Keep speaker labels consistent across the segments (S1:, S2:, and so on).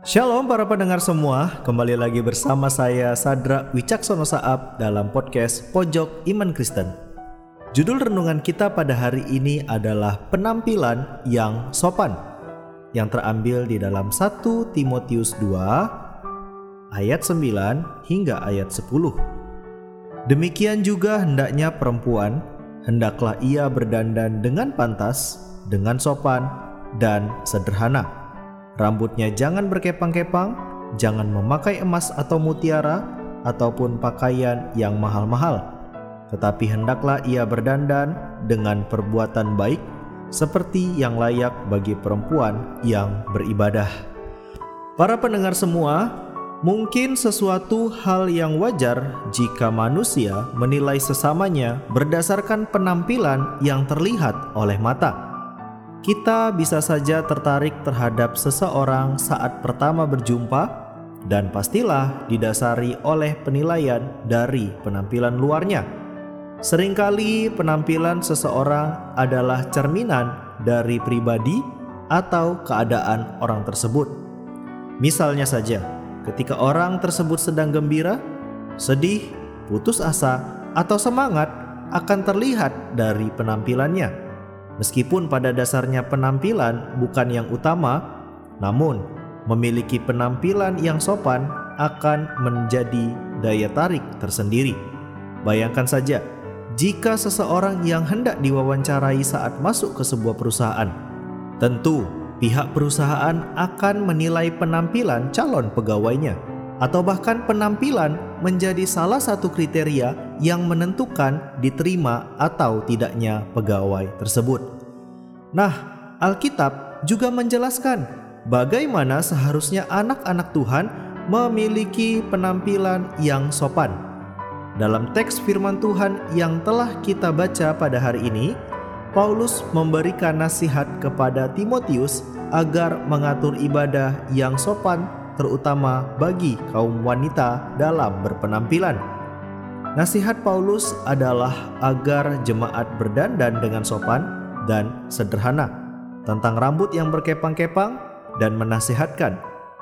S1: Shalom para pendengar semua, kembali lagi bersama saya Sadra Wicaksono Saab dalam podcast Pojok Iman Kristen. Judul renungan kita pada hari ini adalah penampilan yang sopan yang terambil di dalam 1 Timotius 2 ayat 9 hingga ayat 10. Demikian juga hendaknya perempuan, hendaklah ia berdandan dengan pantas, dengan sopan, dan sederhana Rambutnya jangan berkepang-kepang, jangan memakai emas atau mutiara, ataupun pakaian yang mahal-mahal. Tetapi hendaklah ia berdandan dengan perbuatan baik, seperti yang layak bagi perempuan yang beribadah. Para pendengar semua, mungkin sesuatu hal yang wajar jika manusia menilai sesamanya berdasarkan penampilan yang terlihat oleh mata kita bisa saja tertarik terhadap seseorang saat pertama berjumpa, dan pastilah didasari oleh penilaian dari penampilan luarnya. Seringkali penampilan seseorang adalah cerminan dari pribadi atau keadaan orang tersebut. Misalnya saja, ketika orang tersebut sedang gembira, sedih, putus asa, atau semangat akan terlihat dari penampilannya. Meskipun pada dasarnya penampilan bukan yang utama, namun memiliki penampilan yang sopan akan menjadi daya tarik tersendiri. Bayangkan saja, jika seseorang yang hendak diwawancarai saat masuk ke sebuah perusahaan, tentu pihak perusahaan akan menilai penampilan calon pegawainya, atau bahkan penampilan menjadi salah satu kriteria yang menentukan diterima atau tidaknya pegawai tersebut. Nah, Alkitab juga menjelaskan bagaimana seharusnya anak-anak Tuhan memiliki penampilan yang sopan. Dalam teks firman Tuhan yang telah kita baca pada hari ini, Paulus memberikan nasihat kepada Timotius agar mengatur ibadah yang sopan terutama bagi kaum wanita dalam berpenampilan. Nasihat Paulus adalah agar jemaat berdandan dengan sopan dan sederhana tentang rambut yang berkepang-kepang dan menasihatkan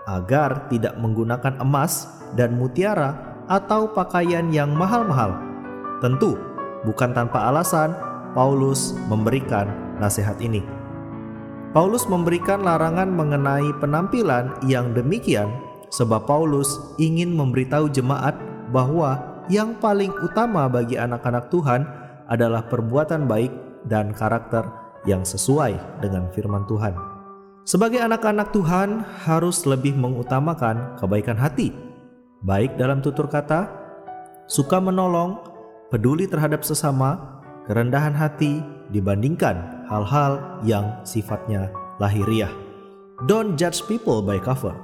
S1: agar tidak menggunakan emas dan mutiara atau pakaian yang mahal-mahal. Tentu, bukan tanpa alasan Paulus memberikan nasihat ini. Paulus memberikan larangan mengenai penampilan yang demikian sebab Paulus ingin memberitahu jemaat bahwa yang paling utama bagi anak-anak Tuhan adalah perbuatan baik dan karakter yang sesuai dengan firman Tuhan. Sebagai anak-anak Tuhan harus lebih mengutamakan kebaikan hati, baik dalam tutur kata, suka menolong, peduli terhadap sesama, kerendahan hati dibandingkan hal-hal yang sifatnya lahiriah. Don't judge people by cover.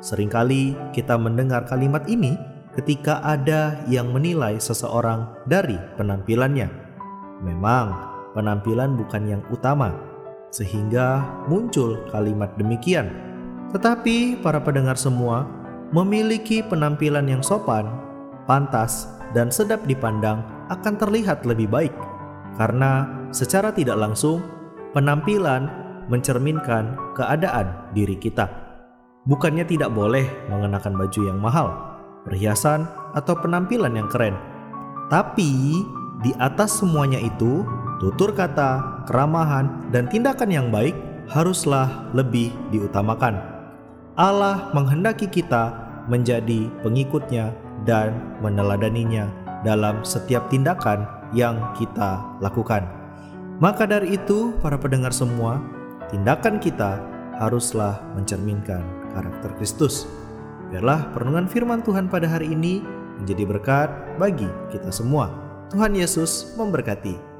S1: Seringkali kita mendengar kalimat ini ketika ada yang menilai seseorang dari penampilannya. Memang, penampilan bukan yang utama, sehingga muncul kalimat demikian. Tetapi para pendengar semua memiliki penampilan yang sopan, pantas, dan sedap dipandang akan terlihat lebih baik karena secara tidak langsung penampilan mencerminkan keadaan diri kita. Bukannya tidak boleh mengenakan baju yang mahal, perhiasan, atau penampilan yang keren. Tapi di atas semuanya itu, tutur kata, keramahan, dan tindakan yang baik haruslah lebih diutamakan. Allah menghendaki kita menjadi pengikutnya dan meneladaninya dalam setiap tindakan yang kita lakukan. Maka dari itu, para pendengar semua, tindakan kita haruslah mencerminkan karakter Kristus. Biarlah perenungan firman Tuhan pada hari ini menjadi berkat bagi kita semua. Tuhan Yesus memberkati.